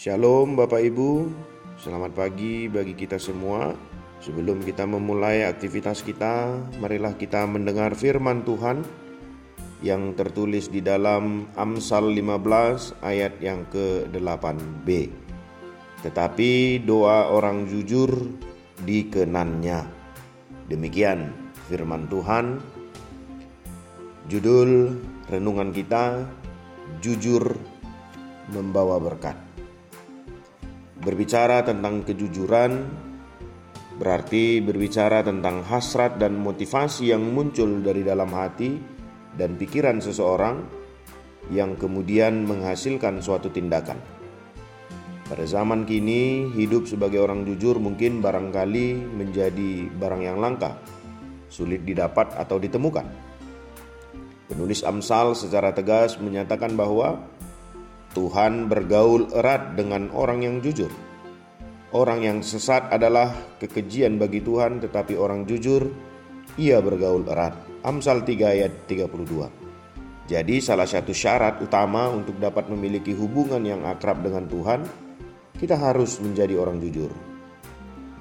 Shalom Bapak Ibu, selamat pagi bagi kita semua. Sebelum kita memulai aktivitas kita, marilah kita mendengar firman Tuhan yang tertulis di dalam Amsal 15 ayat yang ke-8b. Tetapi doa orang jujur dikenannya. Demikian firman Tuhan. Judul renungan kita jujur membawa berkat. Berbicara tentang kejujuran berarti berbicara tentang hasrat dan motivasi yang muncul dari dalam hati dan pikiran seseorang yang kemudian menghasilkan suatu tindakan. Pada zaman kini, hidup sebagai orang jujur mungkin barangkali menjadi barang yang langka, sulit didapat atau ditemukan. Penulis Amsal secara tegas menyatakan bahwa Tuhan bergaul erat dengan orang yang jujur. Orang yang sesat adalah kekejian bagi Tuhan, tetapi orang jujur ia bergaul erat. Amsal 3 ayat 32. Jadi salah satu syarat utama untuk dapat memiliki hubungan yang akrab dengan Tuhan, kita harus menjadi orang jujur.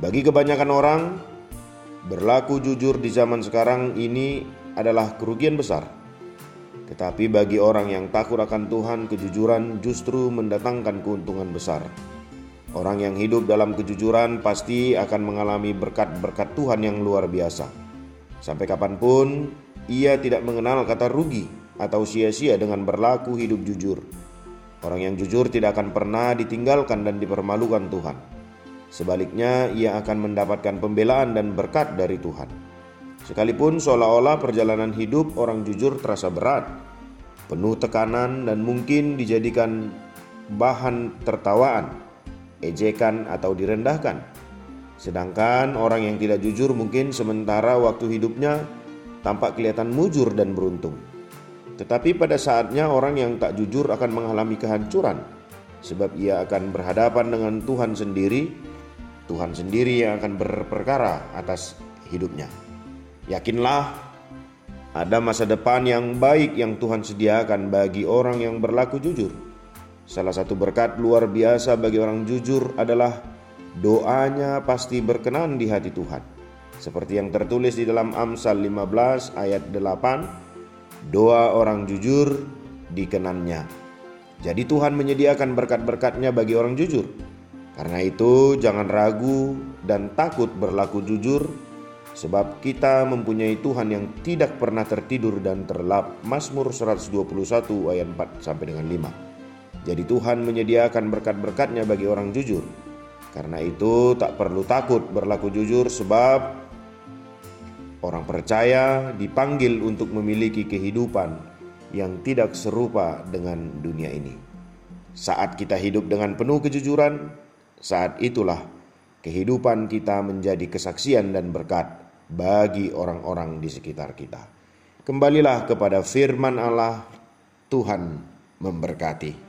Bagi kebanyakan orang, berlaku jujur di zaman sekarang ini adalah kerugian besar tetapi bagi orang yang takut akan Tuhan, kejujuran justru mendatangkan keuntungan besar. Orang yang hidup dalam kejujuran pasti akan mengalami berkat-berkat Tuhan yang luar biasa. Sampai kapan pun, ia tidak mengenal kata rugi atau sia-sia dengan berlaku hidup jujur. Orang yang jujur tidak akan pernah ditinggalkan dan dipermalukan Tuhan. Sebaliknya, ia akan mendapatkan pembelaan dan berkat dari Tuhan. Sekalipun seolah-olah perjalanan hidup orang jujur terasa berat, penuh tekanan dan mungkin dijadikan bahan tertawaan, ejekan atau direndahkan. Sedangkan orang yang tidak jujur mungkin sementara waktu hidupnya tampak kelihatan mujur dan beruntung. Tetapi pada saatnya orang yang tak jujur akan mengalami kehancuran sebab ia akan berhadapan dengan Tuhan sendiri. Tuhan sendiri yang akan berperkara atas hidupnya. Yakinlah ada masa depan yang baik yang Tuhan sediakan bagi orang yang berlaku jujur. Salah satu berkat luar biasa bagi orang jujur adalah doanya pasti berkenan di hati Tuhan. Seperti yang tertulis di dalam Amsal 15 ayat 8, doa orang jujur dikenannya. Jadi Tuhan menyediakan berkat-berkatnya bagi orang jujur. Karena itu jangan ragu dan takut berlaku jujur Sebab kita mempunyai Tuhan yang tidak pernah tertidur dan terlap. Mazmur 121 ayat 4 sampai dengan 5. Jadi Tuhan menyediakan berkat-berkatnya bagi orang jujur. Karena itu tak perlu takut berlaku jujur sebab orang percaya dipanggil untuk memiliki kehidupan yang tidak serupa dengan dunia ini. Saat kita hidup dengan penuh kejujuran, saat itulah kehidupan kita menjadi kesaksian dan berkat bagi orang-orang di sekitar kita. Kembalilah kepada firman Allah, Tuhan memberkati.